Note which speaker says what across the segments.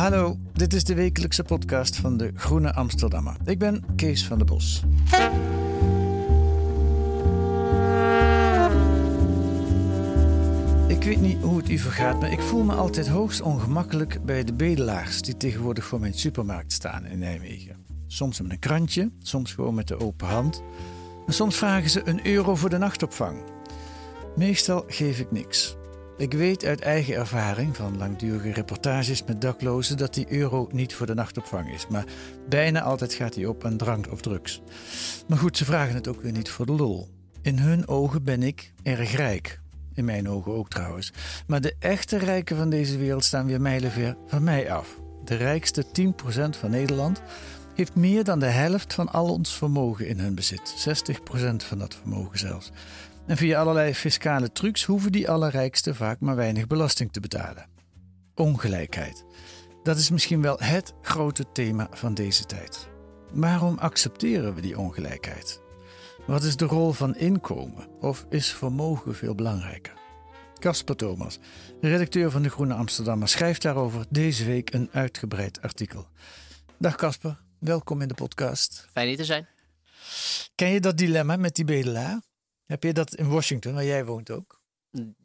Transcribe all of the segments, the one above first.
Speaker 1: Hallo, dit is de wekelijkse podcast van de Groene Amsterdammer. Ik ben Kees van der Bos. Ik weet niet hoe het u vergaat, maar ik voel me altijd hoogst ongemakkelijk bij de bedelaars die tegenwoordig voor mijn supermarkt staan in Nijmegen. Soms met een krantje, soms gewoon met de open hand. En soms vragen ze een euro voor de nachtopvang. Meestal geef ik niks. Ik weet uit eigen ervaring van langdurige reportages met daklozen dat die euro niet voor de nachtopvang is. Maar bijna altijd gaat die op aan drank of drugs. Maar goed, ze vragen het ook weer niet voor de lol. In hun ogen ben ik erg rijk. In mijn ogen ook trouwens. Maar de echte rijken van deze wereld staan weer mijlenver van mij af. De rijkste 10% van Nederland heeft meer dan de helft van al ons vermogen in hun bezit. 60% van dat vermogen zelfs. En via allerlei fiscale trucs hoeven die allerrijksten vaak maar weinig belasting te betalen. Ongelijkheid. Dat is misschien wel het grote thema van deze tijd. Waarom accepteren we die ongelijkheid? Wat is de rol van inkomen of is vermogen veel belangrijker? Casper Thomas, redacteur van de Groene Amsterdammer, schrijft daarover deze week een uitgebreid artikel. Dag Casper, welkom in de podcast.
Speaker 2: Fijn hier te zijn.
Speaker 1: Ken je dat dilemma met die bedelaar? Heb je dat in Washington, waar jij woont ook?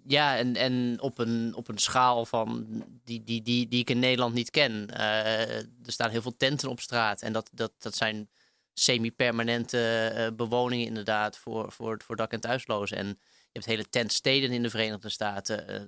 Speaker 2: Ja, en, en op, een, op een schaal van die, die, die, die ik in Nederland niet ken. Eh, er staan heel veel tenten op straat. En dat, dat, dat zijn semi-permanente eh, bewoningen inderdaad voor, voor, voor dak- en thuislozen. En je hebt hele tentsteden in de Verenigde Staten. Eh,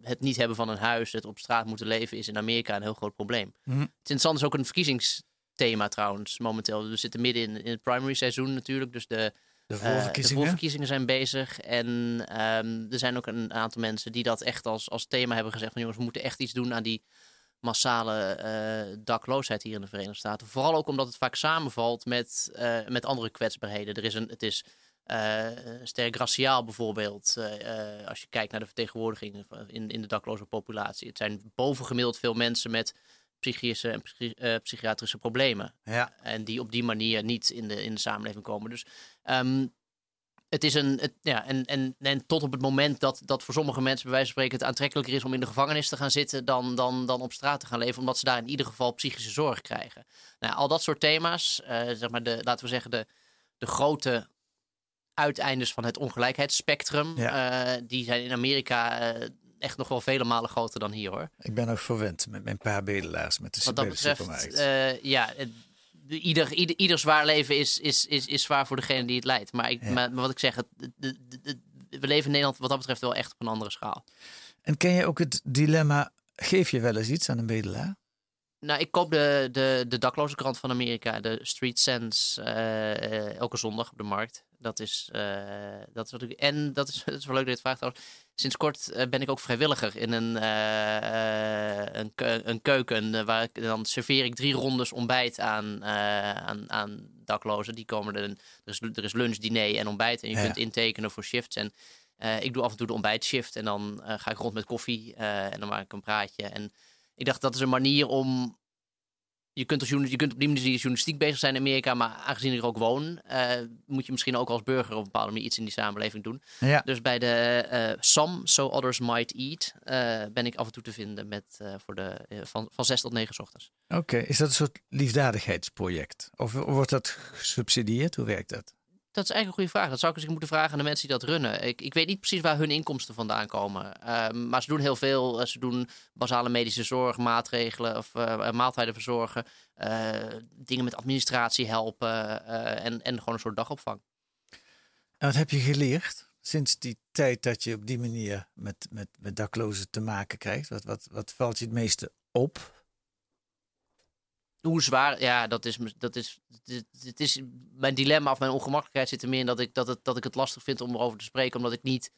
Speaker 2: het niet hebben van een huis, het op straat moeten leven, is in Amerika een heel groot probleem.
Speaker 1: Mhm.
Speaker 2: Het interessante is ook een verkiezingsthema trouwens momenteel. We zitten midden in, in het primary seizoen natuurlijk. Dus de,
Speaker 1: De
Speaker 2: eh, de
Speaker 1: voorverkiezingen?
Speaker 2: zijn bezig. En ehm, er zijn ook een aantal mensen die dat echt als, als thema hebben gezegd. Van jongens, we moeten echt iets doen aan die massale eh, dakloosheid hier in de Verenigde Staten. Vooral ook omdat het vaak samenvalt met, eh, met andere kwetsbaarheden. Er is een, het is sterk raciaal bijvoorbeeld. als je kijkt naar de vertegenwoordiging in, in de dakloze populatie. Het zijn bovengemiddeld veel mensen met psychische en psychi- eh, psychiatrische problemen.
Speaker 1: Ja.
Speaker 2: En die op die manier niet in de, in de samenleving komen. Dus ehm, het is een. Het, ja, en, en, en tot op het moment dat, dat voor sommige mensen, bij wijze van spreken, het aantrekkelijker is om in de gevangenis te gaan zitten dan, dan, dan op straat te gaan leven, omdat ze daar in ieder geval psychische zorg krijgen. Nou, al dat soort thema's, eh, zeg maar, de, laten we zeggen, de, de grote uiteindes van het ongelijkheidsspectrum, eh, die zijn in Amerika echt nog wel vele malen groter dan hier hoor.
Speaker 1: Ik ben ook verwend met mijn paar bedelaars met de
Speaker 2: Wat dat betreft, eh, ja, ieder, ieder, ieder zwaar leven is, is, is, is zwaar voor degene die het leidt. Maar, ik,
Speaker 1: Ja.
Speaker 2: maar, maar wat ik zeg, het, de- we leven in Nederland wat dat betreft wel echt op een andere schaal.
Speaker 1: En ken je ook het dilemma, geef je wel eens iets aan een bedelaar?
Speaker 2: Nou, ik koop de, de, de dakloze krant van Amerika, de Street Sense, eh, eh, elke zondag op de markt. Dat is, eh, dat is wat ik, en dat is, dat is wel leuk dat je het vraagt. Sinds kort eh, ben ik ook vrijwilliger in een, eh, een, een keuken. waar ik, dan serveer ik drie rondes ontbijt aan, aan, aan daklozen. Die komen er, er, is, er is lunch, diner en ontbijt. En je
Speaker 1: Ja.
Speaker 2: kunt intekenen voor shifts. En ik doe af en toe de ontbijtshift. En dan ga ik rond met koffie en dan maak ik een praatje. En ik dacht, dat is een manier om. Je kunt, als je kunt op die manier journalistiek bezig zijn in Amerika, maar aangezien ik er ook woon, eh, moet je misschien ook als burger op een bepaalde manier iets in die samenleving doen.
Speaker 1: Ja.
Speaker 2: Dus bij de eh Some, So Others Might Eat, eh, ben ik af en toe te vinden met, voor de, van, van 6 tot 9 's ochtends.
Speaker 1: Oké, is dat een soort liefdadigheidsproject? Of wordt dat gesubsidieerd? Hoe werkt dat?
Speaker 2: Dat is eigenlijk een goede vraag. Dat zou ik eens moeten vragen aan de mensen die dat runnen. Ik, ik weet niet precies waar hun inkomsten vandaan komen. Ehm, maar ze doen heel veel. Eh, Ze doen basale medische zorg, maatregelen of eh, maaltijden verzorgen. eh, dingen met administratie helpen. eh, en, en gewoon een soort dagopvang.
Speaker 1: En wat heb je geleerd sinds die tijd dat je op die manier met, met, met daklozen te maken krijgt? Wat, wat, wat valt je het meeste op?
Speaker 2: Hoe zwaar, ja, dat is, dat is, dit is mijn dilemma of mijn ongemakkelijkheid zit er meer in dat ik, dat, het, dat ik het lastig vind om erover te spreken, omdat ik niet,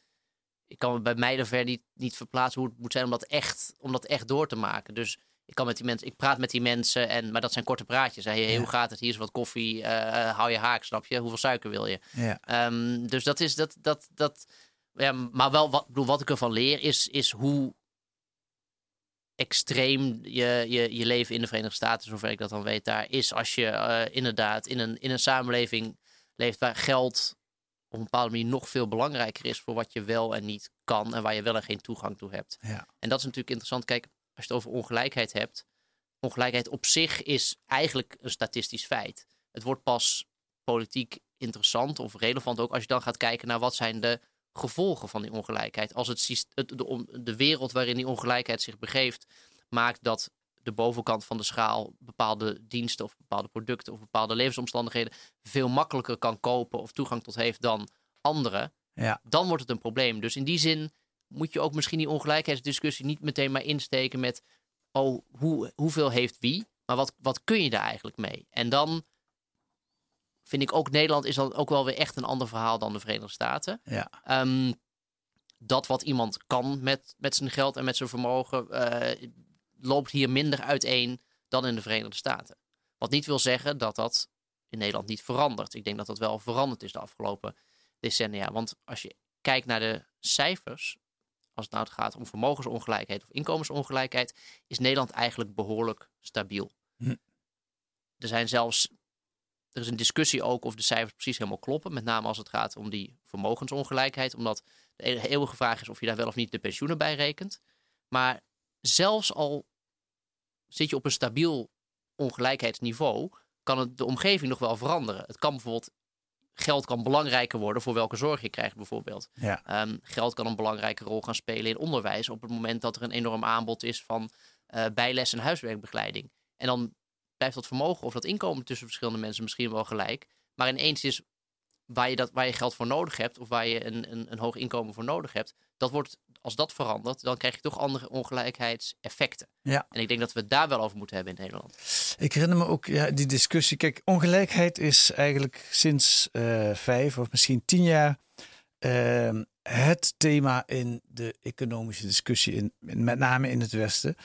Speaker 2: ik kan me bij mij er ver niet, niet verplaatsen hoe het moet zijn om dat echt, om dat echt door te maken. Dus ik kan met die mensen, ik praat met die mensen, en, maar dat zijn korte praatjes. Hey,
Speaker 1: Ja.
Speaker 2: Hoe gaat het? Hier is wat koffie, eh, hou je haak, snap je? Hoeveel suiker wil je?
Speaker 1: Ja.
Speaker 2: Ehm, dus dat is dat, dat, dat. Ja, maar wel wat, ik bedoel, wat ik ervan leer is, is hoe extreem je, je, je leven in de Verenigde Staten, zover ik dat dan weet, daar is. Als je eh, inderdaad in een, in een samenleving leeft waar geld op een bepaalde manier nog veel belangrijker is voor wat je wel en niet kan en waar je wel en geen toegang toe hebt.
Speaker 1: Ja.
Speaker 2: En dat is natuurlijk interessant. Kijk, als je het over ongelijkheid hebt, ongelijkheid op zich is eigenlijk een statistisch feit. Het wordt pas politiek interessant of relevant ook als je dan gaat kijken naar wat zijn de gevolgen van die ongelijkheid. Als het, het de, de wereld waarin die ongelijkheid zich begeeft maakt dat de bovenkant van de schaal bepaalde diensten of bepaalde producten of bepaalde levensomstandigheden veel makkelijker kan kopen of toegang tot heeft dan anderen,
Speaker 1: Ja.
Speaker 2: dan wordt het een probleem. Dus in die zin moet je ook misschien die ongelijkheidsdiscussie niet meteen maar insteken met oh, hoe, hoeveel heeft wie, maar wat, wat kun je daar eigenlijk mee? En dan vind ik ook Nederland is dan ook wel weer echt een ander verhaal dan de Verenigde Staten.
Speaker 1: Ja.
Speaker 2: Ehm, dat wat iemand kan met, met zijn geld en met zijn vermogen eh, loopt hier minder uiteen dan in de Verenigde Staten. Wat niet wil zeggen dat dat in Nederland niet verandert. Ik denk dat dat wel veranderd is de afgelopen decennia. Want als je kijkt naar de cijfers, als het nou gaat om vermogensongelijkheid of inkomensongelijkheid, is Nederland eigenlijk behoorlijk stabiel.
Speaker 1: Hm.
Speaker 2: Er zijn zelfs er is een discussie ook of de cijfers precies helemaal kloppen. Met name als het gaat om die vermogensongelijkheid. Omdat de e- eeuwige vraag is of je daar wel of niet de pensioenen bij rekent. Maar zelfs al zit je op een stabiel ongelijkheidsniveau, kan het de omgeving nog wel veranderen. Het kan bijvoorbeeld, geld kan belangrijker worden voor welke zorg je krijgt bijvoorbeeld.
Speaker 1: Ja.
Speaker 2: Ehm, geld kan een belangrijke rol gaan spelen in onderwijs op het moment dat er een enorm aanbod is van eh, bijles en huiswerkbegeleiding. En dan blijft dat vermogen of dat inkomen tussen verschillende mensen misschien wel gelijk. Maar ineens is waar je, dat, waar je geld voor nodig hebt of waar je een, een, een hoog inkomen voor nodig hebt, dat wordt, als dat verandert, dan krijg je toch andere ongelijkheidseffecten.
Speaker 1: Ja.
Speaker 2: En ik denk dat we het daar wel over moeten hebben in Nederland.
Speaker 1: Ik herinner me ook ja, die discussie. Kijk, ongelijkheid is eigenlijk sinds eh, vijf of misschien tien jaar ehm, het thema in de economische discussie, in, met name in het Westen.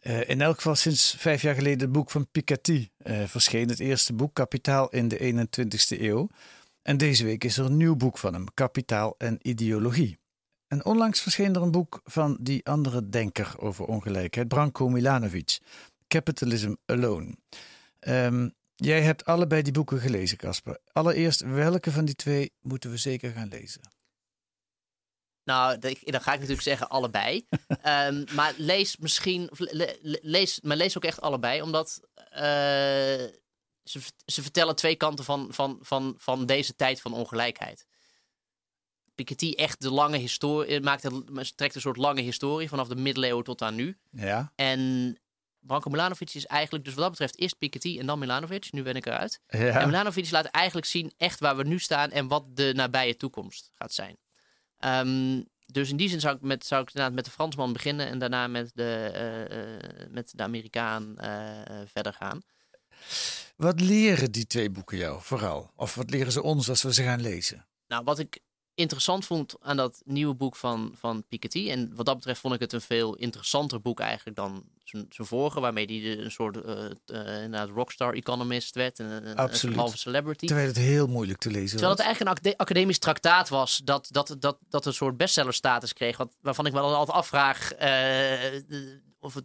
Speaker 1: Eh, in elk geval sinds vijf jaar geleden het boek van Piketty eh, verscheen. Het eerste boek, Kapitaal in de 21ste eeuw. En deze week is er een nieuw boek van hem, Kapitaal en Ideologie. En onlangs verscheen er een boek van die andere denker over ongelijkheid, Branko Milanovic, Capitalism Alone. Ehm, jij hebt allebei die boeken gelezen, Casper. Allereerst, welke van die twee moeten we zeker gaan lezen?
Speaker 2: Nou, dan ga ik natuurlijk zeggen allebei. Ehm, maar lees misschien, of le- le- lees, maar lees ook echt allebei, omdat eh, ze, ze vertellen twee kanten van, van, van, van deze tijd van ongelijkheid. Piketty echt de lange historie, maakt het, trekt een soort lange historie vanaf de middeleeuwen tot aan nu.
Speaker 1: Ja,
Speaker 2: En Branko Milanovic is eigenlijk, dus wat dat betreft, eerst Piketty en dan Milanovic. Nu ben ik eruit. En
Speaker 1: ja.
Speaker 2: Milanovic laat eigenlijk zien echt waar we nu staan en wat de nabije toekomst gaat zijn. Ehm, dus in die zin zou ik, met, zou ik inderdaad met de Fransman beginnen en daarna met de, eh, eh, met de Amerikaan eh, verder gaan.
Speaker 1: Wat leren die twee boeken jou vooral? Of wat leren ze ons als we ze gaan lezen?
Speaker 2: Nou, wat ik interessant vond aan dat nieuwe boek van, van Piketty, en wat dat betreft vond ik het een veel interessanter boek eigenlijk dan zijn, vorige, waarmee hij een soort inderdaad rockstar economist werd en een, een,
Speaker 1: Absoluut.
Speaker 2: een halve celebrity.
Speaker 1: Terwijl het heel moeilijk te lezen
Speaker 2: Terwijl het
Speaker 1: was.
Speaker 2: eigenlijk een acade- academisch traktaat was dat, dat, dat, dat een soort bestsellerstatus kreeg. Wat, waarvan ik me dan altijd afvraag eh, of het,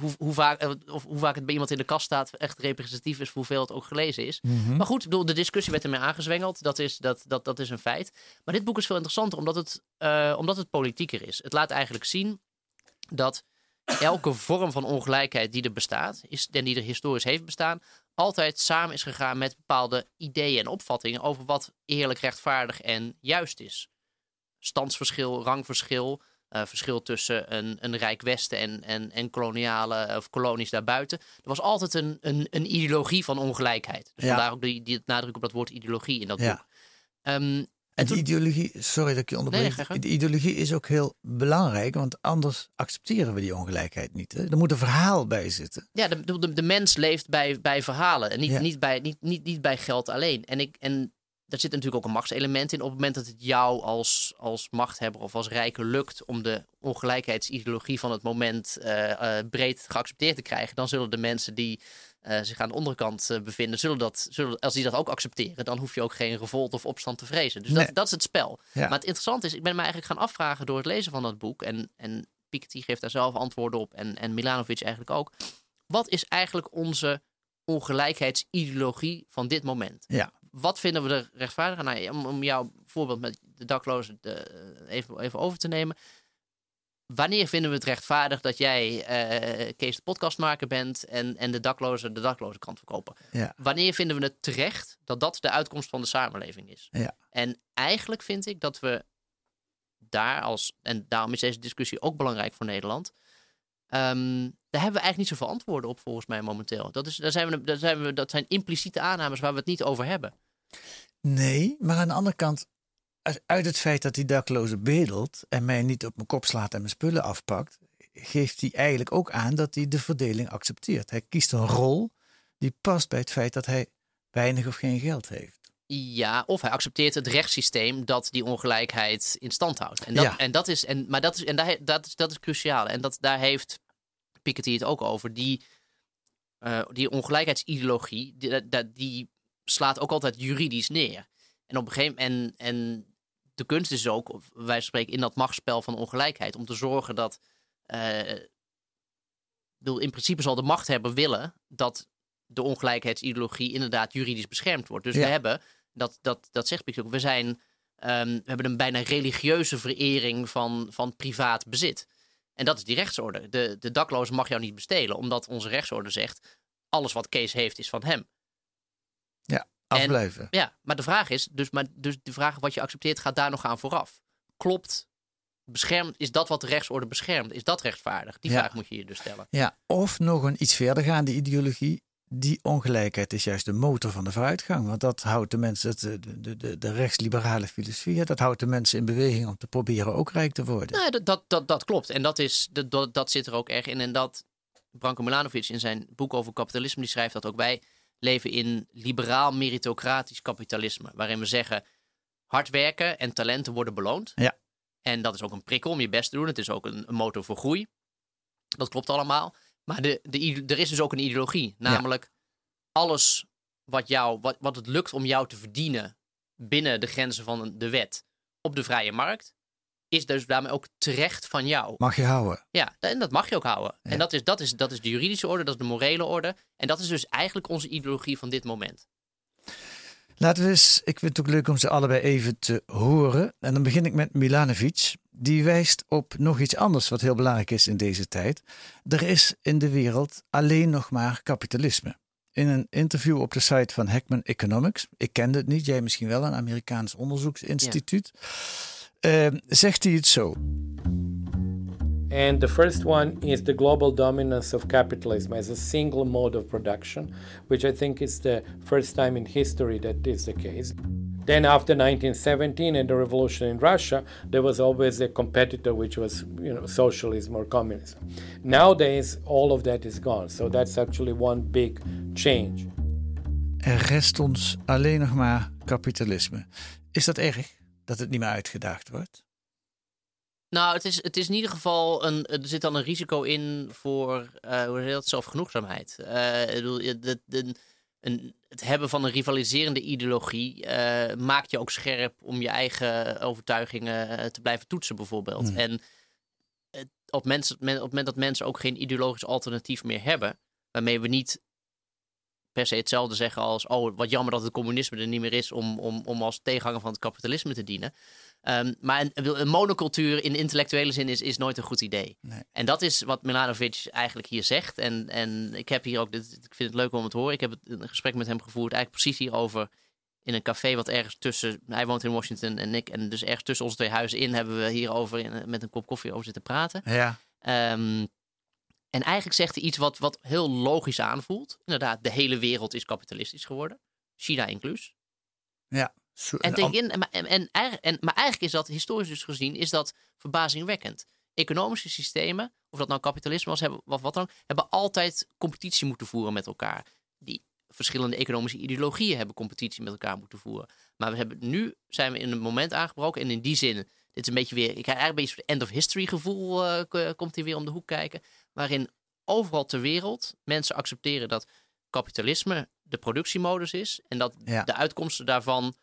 Speaker 2: hoe, hoe, vaak, of hoe vaak het bij iemand in de kast staat echt representatief is voor hoeveel het ook gelezen is.
Speaker 1: Mhm.
Speaker 2: Maar goed, bedoel, de discussie werd ermee aangezwengeld. Dat is, dat, dat, dat is een feit. Maar dit boek is veel interessanter omdat het, omdat het politieker is. Het laat eigenlijk zien dat elke vorm van ongelijkheid die er bestaat, is, en die er historisch heeft bestaan, altijd samen is gegaan met bepaalde ideeën en opvattingen over wat eerlijk, rechtvaardig en juist is. Standsverschil, rangverschil, uh, verschil tussen een, een rijk Westen en, en, en koloniale of kolonies daarbuiten. Er was altijd een, een, een ideologie van ongelijkheid. Dus
Speaker 1: Ja.
Speaker 2: vandaar ook die, die nadruk op dat woord ideologie in dat
Speaker 1: Ja.
Speaker 2: boek. Ehm,
Speaker 1: En die ideologie, sorry dat ik je onderbreek. de ideologie is ook heel belangrijk, want anders accepteren we die ongelijkheid niet. Hè? Er moet een verhaal bij zitten.
Speaker 2: Ja, de, de, de mens leeft bij, bij verhalen en niet,
Speaker 1: Ja.
Speaker 2: niet, bij, niet, niet, niet bij geld alleen. En, ik, en daar zit natuurlijk ook een machtselement in. Op het moment dat het jou als, als machthebber of als rijke lukt om de ongelijkheidsideologie van het moment eh, eh, breed geaccepteerd te krijgen, dan zullen de mensen die eh, zich aan de onderkant eh, bevinden, zullen dat, zullen, als die dat ook accepteren, dan hoef je ook geen revolt of opstand te vrezen. Dus
Speaker 1: Nee.
Speaker 2: dat, dat is het spel.
Speaker 1: Ja.
Speaker 2: Maar het interessante is, ik ben me eigenlijk gaan afvragen door het lezen van dat boek, en, en Piketty geeft daar zelf antwoorden op, en, en Milanovic eigenlijk ook. Wat is eigenlijk onze ongelijkheidsideologie van dit moment?
Speaker 1: Ja.
Speaker 2: Wat vinden we er rechtvaardig aan? Nou, om, om jouw voorbeeld met de daklozen de- even, even over te nemen. Wanneer vinden we het rechtvaardig dat jij eh, Kees de podcastmaker bent en, en de daklozen de dakloze kant verkopen?
Speaker 1: Ja.
Speaker 2: Wanneer vinden we het terecht dat dat de uitkomst van de samenleving is?
Speaker 1: Ja.
Speaker 2: En eigenlijk vind ik dat we daar als, en daarom is deze discussie ook belangrijk voor Nederland. ehm, daar hebben we eigenlijk niet zoveel antwoorden op volgens mij momenteel. Dat, is, daar zijn we, daar zijn we, dat zijn impliciete aannames waar we het niet over hebben.
Speaker 1: Nee, maar aan de andere kant, uit- het feit dat die dakloze bedelt en mij niet op mijn kop slaat en mijn spullen afpakt, geeft hij eigenlijk ook aan dat hij de verdeling accepteert. Hij kiest een rol die past bij het feit dat hij weinig of geen geld heeft.
Speaker 2: Ja, of hij accepteert het rechtssysteem dat die ongelijkheid in stand houdt. En dat,
Speaker 1: Ja.
Speaker 2: en dat is, en, maar dat is, en daar, dat is, dat is cruciaal. En dat, daar heeft Piketty het ook over. Die, eh, die ongelijkheidsideologie, die, die, die slaat ook altijd juridisch neer. En op een gegeven en, en de kunst is ook, wij spreken in dat machtsspel van ongelijkheid, om te zorgen dat. ik bedoel, in principe zal de machthebber willen dat de ongelijkheidsideologie inderdaad juridisch beschermd wordt. Dus
Speaker 1: Ja.
Speaker 2: we hebben, dat, dat, dat zegt Piketty ook, we, zijn, ehm, we hebben een bijna religieuze verering van, van privaat bezit. En dat is die rechtsorde. De, de dakloze mag jou niet bestelen, omdat onze rechtsorde zegt: alles wat Kees heeft is van hem.
Speaker 1: Afblijven.
Speaker 2: Ja, maar de vraag is, dus, maar, dus de vraag wat je accepteert gaat daar nog aan vooraf. Klopt, beschermt, is dat wat de rechtsorde beschermt? Is dat rechtvaardig? Die
Speaker 1: Ja.
Speaker 2: vraag moet je je dus stellen.
Speaker 1: Ja, of nog een iets verdergaande ideologie. Die ongelijkheid is juist de motor van de vooruitgang. Want dat houdt de mensen, de, de, de, de rechtsliberale filosofie, dat houdt de mensen in beweging om te proberen ook rijk te worden.
Speaker 2: Nou, dat, dat, dat, dat klopt. En dat, is, dat, dat, dat zit er ook erg in. En dat Branko Milanovic in zijn boek over kapitalisme, die schrijft dat ook. Wij leven in liberaal meritocratisch kapitalisme. Waarin we zeggen, hard werken en talenten worden beloond.
Speaker 1: Ja.
Speaker 2: En dat is ook een prikkel om je best te doen. Het is ook een, een motor voor groei. Dat klopt allemaal. Maar de, de, er is dus ook een ideologie. Namelijk, alles wat, jou, wat, wat het lukt om jou te verdienen binnen de grenzen van de wet op de vrije markt, is dus daarmee ook terecht van jou.
Speaker 1: Mag je houden.
Speaker 2: Ja, en dat mag je ook houden.
Speaker 1: Ja.
Speaker 2: En dat is, dat, is, dat is de juridische orde, dat is de morele orde. En dat is dus eigenlijk onze ideologie van dit moment.
Speaker 1: Laten we eens, ik vind het ook leuk om ze allebei even te horen. En dan begin ik met Milanovic. Die wijst op nog iets anders wat heel belangrijk is in deze tijd. Er is in de wereld alleen nog maar kapitalisme. In een interview op de site van Heckman Economics, ik kende het niet, jij misschien wel, een Amerikaans onderzoeksinstituut, eh, zegt hij het zo.
Speaker 3: And the first one is the global dominance of capitalism as a single mode of production, which I think is the first time in history that is the case. Then, after 1917 and the revolution in Russia, there was always a competitor, which was you know socialism or communism. Nowadays, all of that is gone. So that's actually one big change.
Speaker 1: Er rest ons alleen nog maar kapitalisme. Is dat erg dat het niet meer uitgedaagd wordt?
Speaker 2: Nou, het is, het is in ieder geval een. Er zit dan een risico in voor. eh hoe heet dat? Zelfgenoegzaamheid. Eh, ik bedoel, de, de, een, het hebben van een rivaliserende ideologie. eh, maakt je ook scherp om je eigen overtuigingen te blijven toetsen, bijvoorbeeld.
Speaker 1: Hmm.
Speaker 2: En op, mensen, men- op het moment dat mensen ook geen ideologisch alternatief meer hebben. waarmee we niet per se hetzelfde zeggen als. Oh, wat jammer dat het communisme er niet meer is om, om, om als tegenhanger van het kapitalisme te dienen. Ehm, maar een, een, monocultuur in intellectuele zin is, is nooit een goed idee.
Speaker 1: Nee.
Speaker 2: En dat is wat Milanovic eigenlijk hier zegt. En, en ik heb hier ook, dit, ik vind het leuk om het te horen. Ik heb een gesprek met hem gevoerd, eigenlijk precies hierover. In een café wat ergens tussen, hij woont in Washington en ik. En dus ergens tussen onze twee huizen in hebben we hierover in, met een kop koffie over zitten praten.
Speaker 1: Ja.
Speaker 2: Um, en eigenlijk zegt hij iets wat, wat heel logisch aanvoelt. Inderdaad, de hele wereld is kapitalistisch geworden. China inclus.
Speaker 1: Ja.
Speaker 2: En, tegen, en, en, en, maar eigenlijk is dat, historisch dus gezien, is dat verbazingwekkend. Economische systemen, of dat nou kapitalisme was, hebben, of wat dan hebben altijd competitie moeten voeren met elkaar. Die verschillende economische ideologieën hebben competitie met elkaar moeten voeren. Maar we hebben, nu zijn we in een moment aangebroken. En in die zin, dit is een beetje weer, ik krijg eigenlijk een beetje end of history gevoel, uh, komt hier weer om de hoek kijken. Waarin overal ter wereld mensen accepteren dat kapitalisme de productiemodus is. En dat de uitkomsten daarvan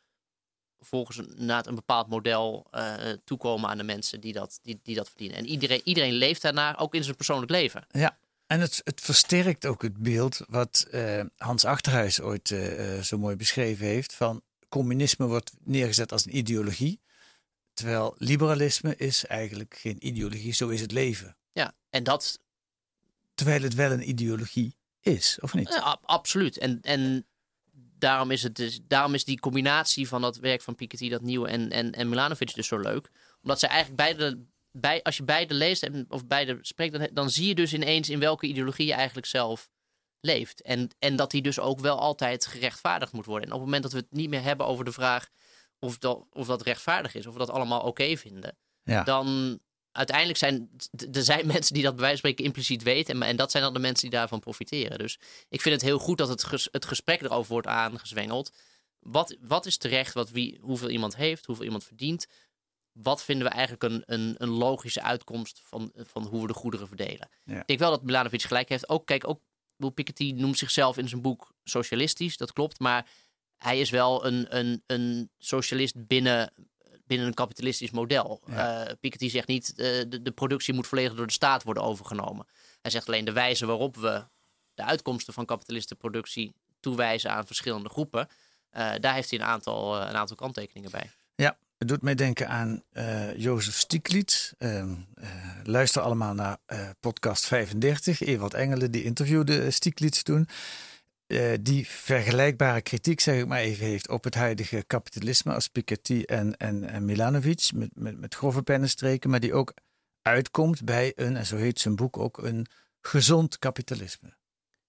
Speaker 2: volgens een, een bepaald model uh, toekomen aan de mensen die dat, die, die dat verdienen. En iedereen, iedereen leeft daarnaar, ook in zijn persoonlijk leven.
Speaker 1: Ja, en het, het versterkt ook het beeld wat uh, Hans Achterhuis ooit uh, zo mooi beschreven heeft: van communisme wordt neergezet als een ideologie. Terwijl liberalisme is eigenlijk geen ideologie, zo is het leven.
Speaker 2: Ja, en dat.
Speaker 1: Terwijl het wel een ideologie is, of niet?
Speaker 2: Ja, absoluut. En, en daarom is, het dus, daarom is die combinatie van dat werk van Piketty, dat nieuwe en, en, en Milanovic dus zo leuk. Omdat zij eigenlijk beide, bij, als je beide leest en, of beide spreekt, dan, dan zie je dus ineens in welke ideologie je eigenlijk zelf leeft. En, en dat die dus ook wel altijd gerechtvaardigd moet worden. En op het moment dat we het niet meer hebben over de vraag of dat, of dat rechtvaardig is, of we dat allemaal oké vinden,
Speaker 1: ja.
Speaker 2: dan uiteindelijk zijn er zijn mensen die dat bij wijze van spreken impliciet weten. En, en dat zijn dan de mensen die daarvan profiteren. Dus ik vind het heel goed dat het, ges, het gesprek erover wordt aangezwengeld. Wat, wat is terecht, wat wie, hoeveel iemand heeft, hoeveel iemand verdient. Wat vinden we eigenlijk een, een, een logische uitkomst van, van hoe we de goederen verdelen?
Speaker 1: Ja.
Speaker 2: Ik denk wel dat Milanovic gelijk heeft. Ook, kijk, ook Piketty noemt zichzelf in zijn boek socialistisch, dat klopt. Maar hij is wel een, een, een socialist binnen binnen een kapitalistisch model. Ja. Uh, Piketty zegt niet uh, de, de productie moet volledig door de staat worden overgenomen. Hij zegt alleen de wijze waarop we de uitkomsten van productie toewijzen aan verschillende groepen. Uh, daar heeft hij een aantal, een aantal kanttekeningen bij.
Speaker 1: Ja, het doet mij denken aan Jozef Stiglitz. Ehm, luister allemaal naar podcast 35. Ewald Engelen die interviewde Stiglitz toen. Uh, die vergelijkbare kritiek, zeg ik maar even, heeft op het huidige kapitalisme als Piketty en, en, en Milanovic, met, met, met grove pennenstreken, maar die ook uitkomt bij een, en zo heet zijn boek ook, een gezond kapitalisme.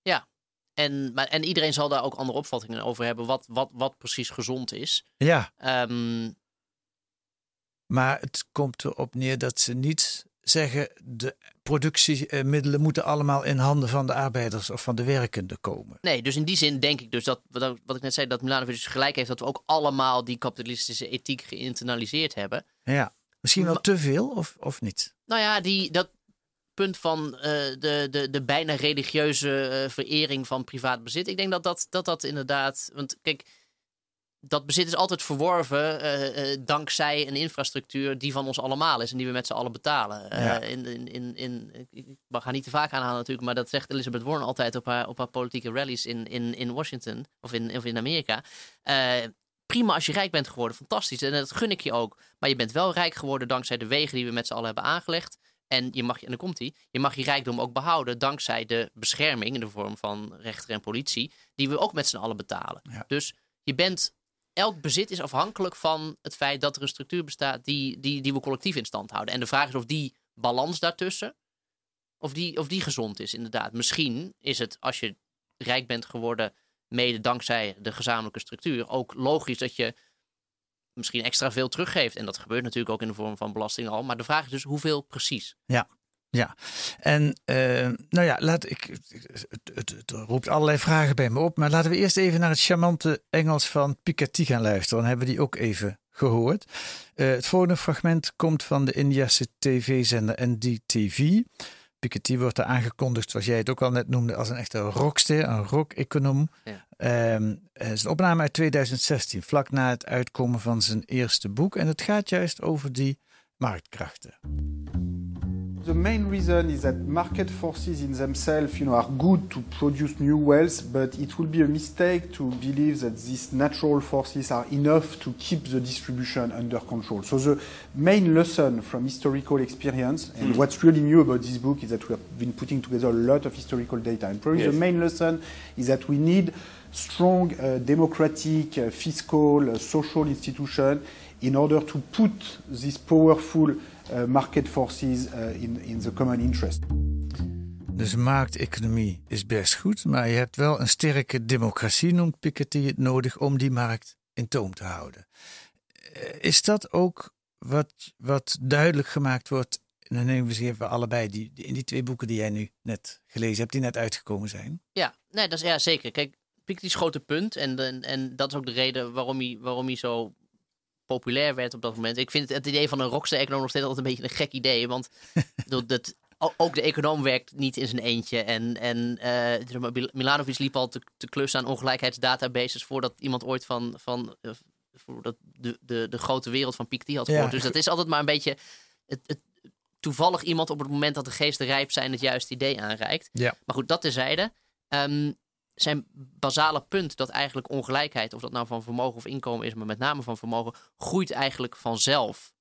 Speaker 2: Ja, en, maar, en iedereen zal daar ook andere opvattingen over hebben, wat, wat, wat precies gezond is.
Speaker 1: Ja.
Speaker 2: Um...
Speaker 1: Maar het komt erop neer dat ze niet zeggen de productiemiddelen moeten allemaal in handen van de arbeiders of van de werkenden komen.
Speaker 2: Nee, dus in die zin denk ik dus dat, wat ik net zei, dat Milanovic dus gelijk heeft dat we ook allemaal die kapitalistische ethiek geïnternaliseerd hebben.
Speaker 1: Ja, misschien wel te veel of, of niet?
Speaker 2: Nou ja, die, dat punt van uh, de, de, de bijna religieuze uh, verering van privaat bezit. Ik denk dat dat, dat, dat inderdaad, want kijk dat bezit is altijd verworven uh, uh, dankzij een infrastructuur die van ons allemaal is en die we met z'n allen betalen. Uh,
Speaker 1: ja.
Speaker 2: in, in, in, in, ik ga niet te vaak aanhalen natuurlijk, maar dat zegt Elizabeth Warren altijd op haar, op haar politieke rallies in, in, in Washington of in, of in Amerika. prima als je rijk bent geworden, fantastisch. En dat gun ik je ook. Maar je bent wel rijk geworden dankzij de wegen die we met z'n allen hebben aangelegd. En je mag, en dan komt hij, je mag je rijkdom ook behouden dankzij de bescherming in de vorm van rechter en politie, die we ook met z'n allen betalen.
Speaker 1: Ja.
Speaker 2: Dus je bent elk bezit is afhankelijk van het feit dat er een structuur bestaat die, die, die we collectief in stand houden. En de vraag is of die balans daartussen, of die, of die gezond is, inderdaad. Misschien is het, als je rijk bent geworden, mede dankzij de gezamenlijke structuur, ook logisch dat je misschien extra veel teruggeeft. En dat gebeurt natuurlijk ook in de vorm van belasting al. Maar de vraag is dus hoeveel precies.
Speaker 1: Ja, ja, en uh, nou ja, laat ik, het, het, het, roept allerlei vragen bij me op. Maar laten we eerst even naar het charmante Engels van Piketty gaan luisteren. Dan hebben we die ook even gehoord. Uh, het volgende fragment komt van de Indiase tv-zender NDTV. Piketty wordt er aangekondigd, zoals jij het ook al net noemde, als een echte rockster, een rock-econoom.
Speaker 2: Ja.
Speaker 1: Um, het is een opname uit 2016, vlak na het uitkomen van zijn eerste boek. En het gaat juist over die marktkrachten.
Speaker 4: The main reason is that market forces in themselves, you know, are good to produce new wealth, but it will be a mistake to believe that these natural forces are enough to keep the distribution under control. So the main lesson from historical experience, and what's really new about this book is that we have been putting together a lot of historical data, and probably
Speaker 5: Yes.
Speaker 4: the main lesson is that we need strong uh, democratic, uh, fiscal, uh, social institution in order to put these powerful uh, market forces uh, in, in the common interest.
Speaker 1: Dus markteconomie is best goed, maar je hebt wel een sterke democratie, noemt Piketty het nodig, om die markt in toom te houden. Eh, Is dat ook wat, wat duidelijk gemaakt wordt, en dan nemen we ze even allebei, die, die- in die twee boeken die jij nu net gelezen hebt, die net uitgekomen zijn?
Speaker 2: Ja, nee, dat is ja, zeker. Kijk, Piketty's grote punt, en, en, en dat is ook de reden waarom hij, waarom hij zo populair werd op dat moment. Ik vind het, het idee van een rockster-econoom nog steeds altijd een beetje een gek idee, want dat, ook de econoom werkt niet in zijn eentje. En, en eh, Milanovic liep al te, te klussen aan ongelijkheidsdatabases voordat iemand ooit van, van eh, voordat de, de, de grote wereld van Piketty had
Speaker 1: Ja.
Speaker 2: gehoord. Dus dat is altijd maar een beetje het, het, toevallig iemand op het moment dat de geesten rijp zijn het juiste idee aanreikt.
Speaker 1: Ja.
Speaker 2: Maar goed, dat terzijde. Ehm zijn basale punt dat eigenlijk ongelijkheid, of dat nou van vermogen of inkomen is, maar met name van vermogen, groeit eigenlijk vanzelf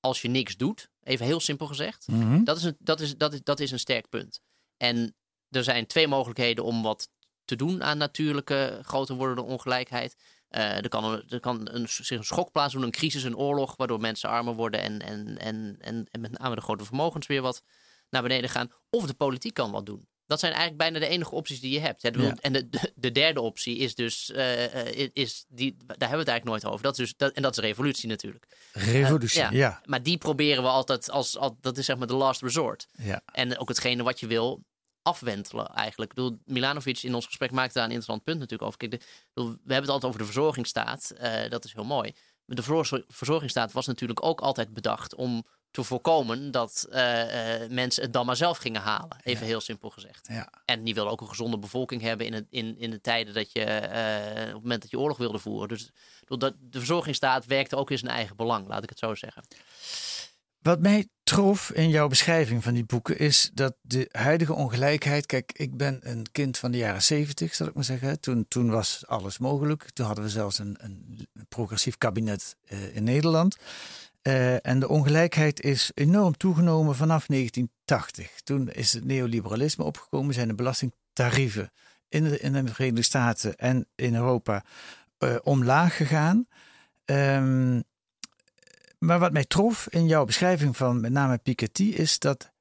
Speaker 2: als je niks doet. Even heel simpel gezegd.
Speaker 1: Mhm.
Speaker 2: Dat, is een, dat, is, dat, is, dat is een sterk punt. En er zijn twee mogelijkheden om wat te doen aan natuurlijke groter wordende ongelijkheid. Eh, er kan, een, er kan een, zich een schok plaatsdoen, een crisis, een oorlog, waardoor mensen armer worden en, en, en, en, en met name de grote vermogens weer wat naar beneden gaan. Of de politiek kan wat doen. Dat zijn eigenlijk bijna de enige opties die je hebt. Ja. En de, de, de derde optie is dus, eh, eh, is die, daar hebben we het eigenlijk nooit over. Dat is dus, dat, en dat is revolutie natuurlijk.
Speaker 1: Revolutie,
Speaker 2: Eh,
Speaker 1: ja.
Speaker 2: Maar die proberen we altijd als, als, dat is zeg maar de last resort.
Speaker 1: Ja.
Speaker 2: En ook hetgene wat je wil afwentelen eigenlijk. Ik bedoel, Milanovic in ons gesprek maakte daar een interessant punt natuurlijk over. Kijk, de, bedoel, we hebben het altijd over de verzorgingsstaat. dat is heel mooi. Maar de verzor- verzorgingsstaat was natuurlijk ook altijd bedacht om te voorkomen dat eh, eh, mensen het dan maar zelf gingen halen. Even heel simpel gezegd.
Speaker 1: Ja.
Speaker 2: En die wilde ook een gezonde bevolking hebben in, het, in, in de tijden dat je, eh, op het moment dat je oorlog wilde voeren. Dus ik bedoel, dat, de verzorgingsstaat werkte ook in zijn eigen belang, laat ik het zo zeggen.
Speaker 1: Wat mij trof in jouw beschrijving van die boeken is dat de huidige ongelijkheid. Kijk, ik ben een kind van de jaren zeventig, zal ik maar zeggen. Toen, toen was alles mogelijk. Toen hadden we zelfs een, een progressief kabinet in Nederland. Eh, en de ongelijkheid is enorm toegenomen vanaf 1980. Toen is het neoliberalisme opgekomen, zijn de belastingtarieven in de, in de Verenigde Staten en in Europa eh, omlaag gegaan. Ehm, maar wat mij trof in jouw beschrijving van met name Piketty is dat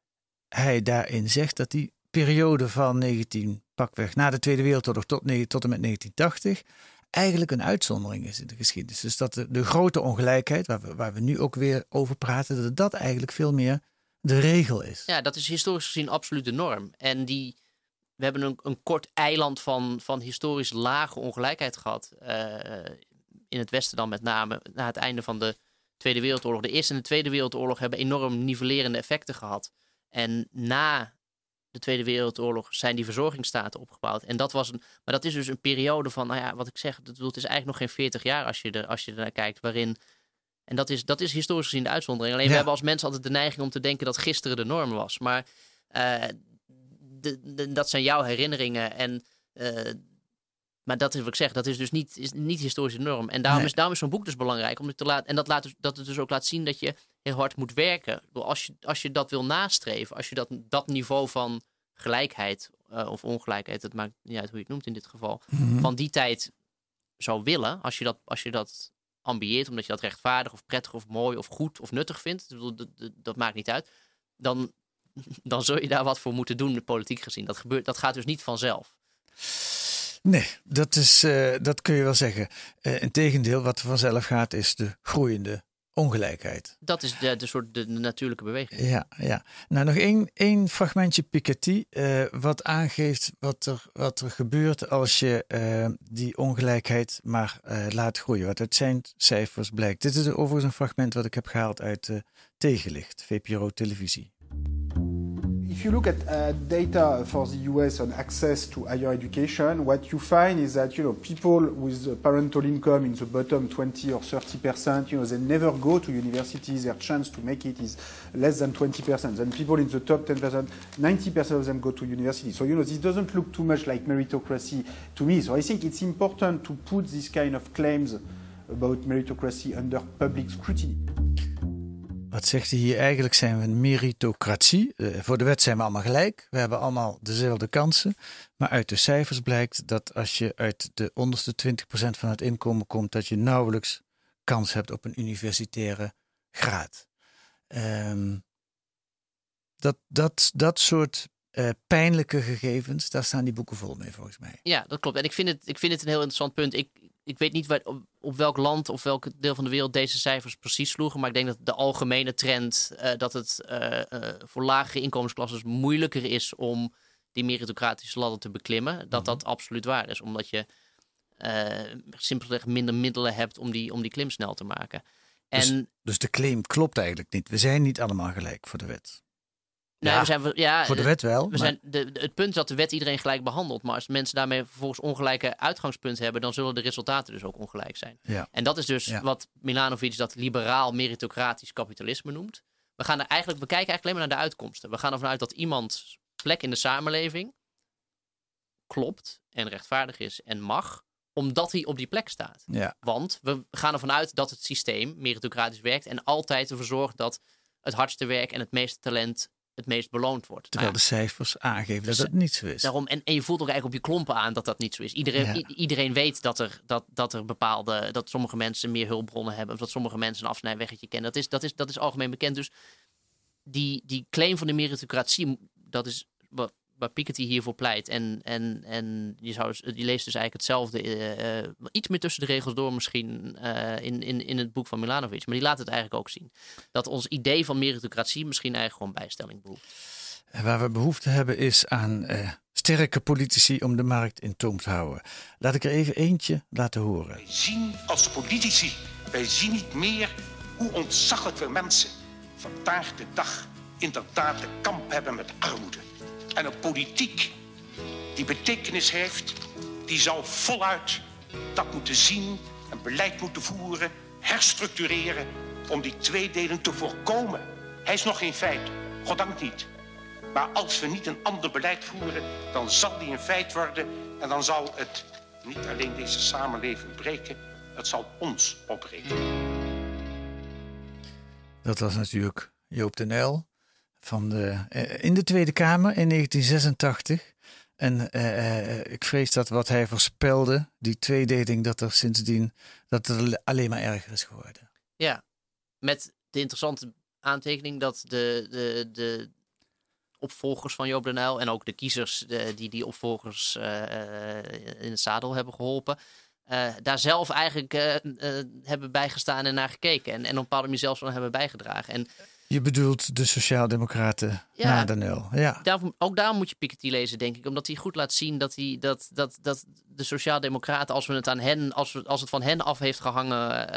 Speaker 1: hij daarin zegt dat die periode van 19 pakweg na de Tweede Wereldoorlog tot, tot en met 1980 eigenlijk een uitzondering is in de geschiedenis. Dus dat de, grote ongelijkheid, waar we, waar we nu ook weer over praten, dat dat eigenlijk veel meer de regel is.
Speaker 2: Ja, dat is historisch gezien absoluut de norm. En die, we hebben een, een kort eiland van, van historisch lage ongelijkheid gehad. eh, in het Westen dan met name na het einde van de Tweede Wereldoorlog. De Eerste en de Tweede Wereldoorlog hebben enorm nivellerende effecten gehad. En na de Tweede Wereldoorlog zijn die verzorgingsstaten opgebouwd. En dat was een, maar dat is dus een periode van, nou ja, wat ik zeg, dat, is eigenlijk nog geen 40 jaar als je er, als je er naar kijkt, waarin. En dat is, dat is historisch gezien de uitzondering. Alleen
Speaker 1: Ja.
Speaker 2: we hebben als mensen altijd de neiging om te denken dat gisteren de norm was. Maar eh, de, de- dat zijn jouw herinneringen. En, eh, maar dat is wat ik zeg, dat is dus niet, is niet historische norm. En daarom
Speaker 1: Nee.
Speaker 2: is, daarom is zo'n boek dus belangrijk. Om het te laten, en dat, laat dus, dat het dus ook laat zien dat je heel hard moet werken. Als je, als je dat wil nastreven, als je dat, dat niveau van gelijkheid eh, of ongelijkheid, het maakt niet uit hoe je het noemt in dit geval,
Speaker 1: Mhm.
Speaker 2: van die tijd zou willen, als je dat, als je dat ambieert, omdat je dat rechtvaardig of prettig of mooi of goed of nuttig vindt, ik bedoel, dat, dat, dat maakt niet uit, dan, dan zul je daar wat voor moeten doen, politiek gezien. Dat, gebeurt, dat gaat dus niet vanzelf.
Speaker 1: Nee, dat, is, eh, dat kun je wel zeggen. Uh, Integendeel, wat er vanzelf gaat, is de groeiende ongelijkheid.
Speaker 2: Dat is de, de soort de, de natuurlijke beweging.
Speaker 1: Ja, ja. Nou, nog één, één fragmentje Piketty, uh, wat aangeeft wat er, wat er gebeurt als je uh, die ongelijkheid maar uh, laat groeien. Wat uit zijn cijfers blijkt. Dit is overigens een fragment wat ik heb gehaald uit Tegenlicht, VPRO Televisie.
Speaker 4: If you look at uh, data for the US on access to higher education, what you find is that you know people with parental income in the bottom 20 or 30 percent, you know, they never go to universities. Their chance to make it is less than 20 percent. And people in the top 10 percent, 90 percent of them go to university. So you know, this doesn't look too much like meritocracy to me. So I think it's important to put this kind of claims about meritocracy under public scrutiny.
Speaker 1: Wat zegt hij hier? Eigenlijk zijn we een meritocratie. Uh, voor de wet zijn we allemaal gelijk. We hebben allemaal dezelfde kansen. Maar uit de cijfers blijkt dat als je uit de onderste 20% van het inkomen komt, dat je nauwelijks kans hebt op een universitaire graad. Um, dat, dat, dat soort uh, pijnlijke gegevens, daar staan die boeken vol mee volgens mij.
Speaker 2: Ja, dat klopt. En ik vind het, ik vind het een heel interessant punt. Ik, ik weet niet waar, op, welk land of welk deel van de wereld deze cijfers precies sloegen. Maar ik denk dat de algemene trend uh, dat het uh, voor lagere inkomensklassen moeilijker is om die meritocratische ladder te beklimmen. Dat mhm. dat absoluut waar is. Omdat je simpelweg minder middelen hebt om die, om die klim snel te maken.
Speaker 1: Dus- en, dus, dus de claim klopt eigenlijk niet. We zijn niet allemaal gelijk voor de wet.
Speaker 2: Nee, ja, we zijn, ja,
Speaker 1: voor de wet wel.
Speaker 2: We zijn, de, het punt is dat de wet iedereen gelijk behandelt. Maar als mensen daarmee vervolgens ongelijke uitgangspunten hebben, dan zullen de resultaten dus ook ongelijk zijn.
Speaker 1: Ja.
Speaker 2: En dat is dus wat Milanovic dat liberaal meritocratisch kapitalisme noemt. We, gaan er eigenlijk, we kijken eigenlijk alleen maar naar de uitkomsten. We gaan ervan uit dat iemands plek in de samenleving klopt en rechtvaardig is en mag, omdat hij op die plek staat.
Speaker 1: Ja.
Speaker 2: Want we gaan ervan uit dat het systeem meritocratisch werkt en altijd ervoor zorgt dat het hardste werk en het meeste talent het meest beloond wordt.
Speaker 1: Terwijl de cijfers aangeven dat het niet zo is.
Speaker 2: Daarom, en, en je voelt ook eigenlijk op je klompen aan dat dat niet zo is. Iedereen, iedereen weet dat er, dat, dat er bepaalde, dat sommige mensen meer hulpbronnen hebben, of dat sommige mensen een afsnijweggetje kennen. Dat is, dat is, dat is algemeen bekend. Dus die, die claim van de meritocratie, dat is wat, waar Piketty hiervoor pleit. En, en, en je, zou, je leest dus eigenlijk hetzelfde, uh, iets meer tussen de regels door misschien uh, in, in, in het boek van Milanovic. Maar die laat het eigenlijk ook zien. Dat ons idee van meritocratie misschien eigenlijk gewoon bijstelling behoeft.
Speaker 1: Waar we behoefte hebben is aan sterke politici om de markt in toom te houden. Laat ik er even eentje laten horen.
Speaker 6: Wij zien als politici, wij zien niet meer hoe ontzaglijk veel mensen vandaag de dag inderdaad de kamp hebben met armoede en een politiek die betekenis heeft, die zal voluit dat moeten zien, een beleid moeten voeren, herstructureren om die tweedeling te voorkomen. Hij is nog geen feit, goddank niet. Maar als we niet een ander beleid voeren, dan zal die een feit worden en dan zal het niet alleen deze samenleving breken, het zal ons opbreken.
Speaker 1: Dat was natuurlijk Joop de Nijl van de, eh, in de Tweede Kamer in 1986. En uh, ik vrees dat wat hij voorspelde, die tweedeling, dat er sindsdien dat het alleen maar erger is geworden.
Speaker 2: Ja, met de interessante aantekening dat de, de, de opvolgers van Joop den Uyl en ook de kiezers die die opvolgers in het zadel hebben geholpen, daar zelf eigenlijk hebben bijgestaan en naar gekeken. En, en op een bepaalde manier zelfs van hebben bijgedragen. En
Speaker 1: je bedoelt de Sociaaldemocraten ja, na de nul. Ja.
Speaker 2: Daarom, ook daarom moet je Piketty lezen, denk ik. Omdat hij goed laat zien dat, hij, dat, dat, dat de Sociaaldemocraten, als, we het aan hen, als, we, als het van hen af heeft gehangen.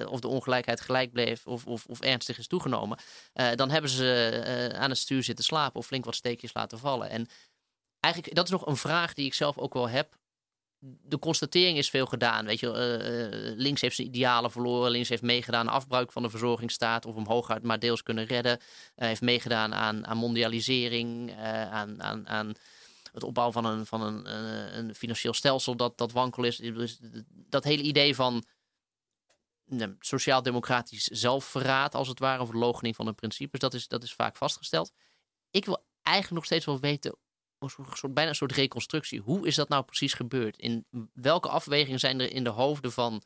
Speaker 2: Uh, of de ongelijkheid gelijk bleef of, of, of ernstig is toegenomen. Uh, dan hebben ze uh, aan het stuur zitten slapen of flink wat steekjes laten vallen. En eigenlijk, dat is nog een vraag die ik zelf ook wel heb de constatering is veel gedaan. Weet je, uh, links heeft zijn idealen verloren. Links heeft meegedaan aan afbruik van de verzorgingsstaat. Of hem hooguit maar deels kunnen redden. Uh, heeft meegedaan aan, aan mondialisering. aan, aan, aan het opbouwen van een, van een, een financieel stelsel dat, dat wankel is. Dat hele idee van sociaal-democratisch zelfverraad, als het ware. Of verloochening van de principes. Dat is, dat is vaak vastgesteld. Ik wil eigenlijk nog steeds wel weten een soort, bijna een soort reconstructie. Hoe is dat nou precies gebeurd? In welke afwegingen zijn er in de hoofden van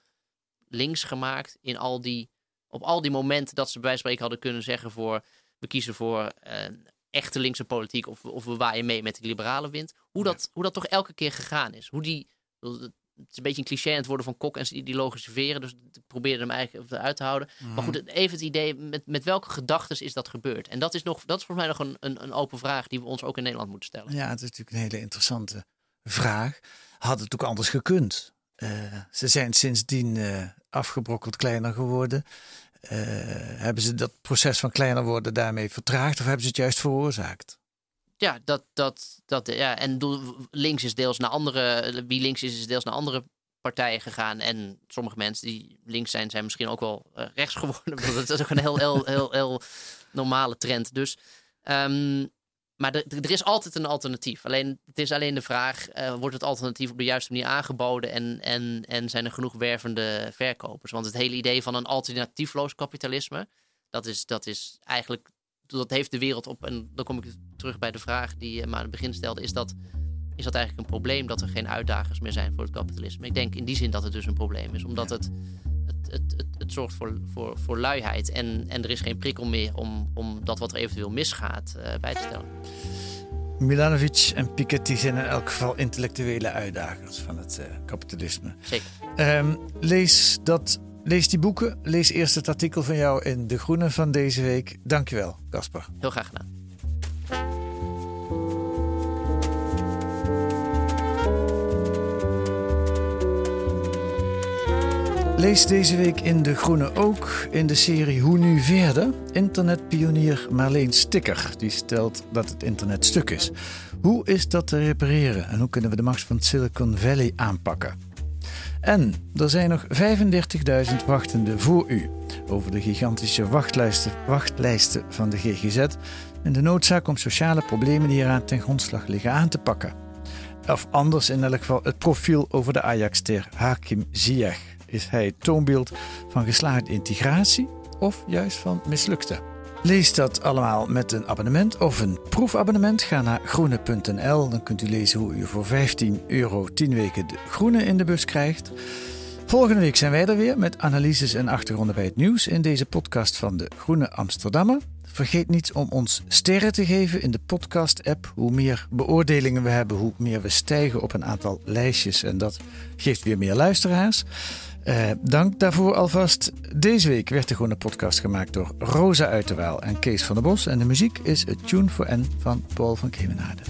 Speaker 2: links gemaakt in al die, op al die momenten dat ze bij spreken hadden kunnen zeggen voor we kiezen voor uh, echte linkse politiek of, of we waaien mee met de liberale wind. Hoe dat, hoe dat toch elke keer gegaan is. Hoe die, het is een beetje een cliché aan het worden van kok en die ideologische veren. Dus ik probeerde hem eigenlijk uit te houden. Maar goed, mhm. even het idee, met, met welke gedachten is dat gebeurd? En dat is, nog, dat is voor mij nog een, een, een, open vraag die we ons ook in Nederland moeten stellen.
Speaker 1: Ja, het is natuurlijk een hele interessante vraag. Had het ook anders gekund? Uh, ze zijn sindsdien uh, afgebrokkeld kleiner geworden. Uh, hebben ze dat proces van kleiner worden daarmee vertraagd of hebben ze het juist veroorzaakt?
Speaker 2: Ja, dat, dat, dat, ja, en links is deels naar andere, wie links is, is deels naar andere partijen gegaan. En sommige mensen die links zijn, zijn misschien ook wel uh, rechts geworden. dat is ook een heel, heel, heel, heel normale trend. Dus, um, maar er is altijd een alternatief. Alleen, het is alleen de vraag, uh, wordt het alternatief op de juiste manier aangeboden en, en, en zijn er genoeg wervende verkopers? Want het hele idee van een alternatiefloos kapitalisme, dat is, dat is eigenlijk, dat heeft de wereld op, en dan kom ik terug bij de vraag die je me aan het begin stelde, is dat is dat eigenlijk een probleem dat er geen uitdagers meer zijn voor het kapitalisme. Ik denk in die zin dat het dus een probleem is, omdat het, het, het, het, het zorgt voor, voor, voor luiheid en, en er is geen prikkel meer om, om dat wat er eventueel misgaat uh, bij te stellen.
Speaker 1: Milanovic en Piketty zijn in elk geval intellectuele uitdagers van het uh, kapitalisme.
Speaker 2: Zeker.
Speaker 1: Um, lees, dat, lees die boeken. Lees eerst het artikel van jou in De Groene van deze week. Dankjewel, Casper.
Speaker 2: Heel graag gedaan.
Speaker 1: Lees deze week in De Groene ook in de serie Hoe nu verder? Internetpionier Marleen Sticker die stelt dat het internet stuk is. Hoe is dat te repareren en hoe kunnen we de macht van Silicon Valley aanpakken? En er zijn nog 35.000 wachtenden voor u over de gigantische wachtlijsten, wachtlijsten van de GGZ en de noodzaak om sociale problemen die eraan ten grondslag liggen aan te pakken. Of anders in elk geval het profiel over de Ajax-ster Hakim Ziyech. Is hij het toonbeeld van geslaagde integratie of juist van mislukte? Lees dat allemaal met een abonnement of een proefabonnement. Ga naar groene.nl. Dan kunt u lezen hoe u voor 15 euro 10 weken de groene in de bus krijgt. Volgende week zijn wij er weer met analyses en achtergronden bij het nieuws in deze podcast van de Groene Amsterdammer. Vergeet niet om ons sterren te geven in de podcast-app. Hoe meer beoordelingen we hebben, hoe meer we stijgen op een aantal lijstjes. En dat geeft weer meer luisteraars. Uh, dank daarvoor alvast. Deze week werd de Groene Podcast gemaakt door Rosa Uiterwaal en Kees van der Bos. En de muziek is het Tune for N van Paul van Kemenade.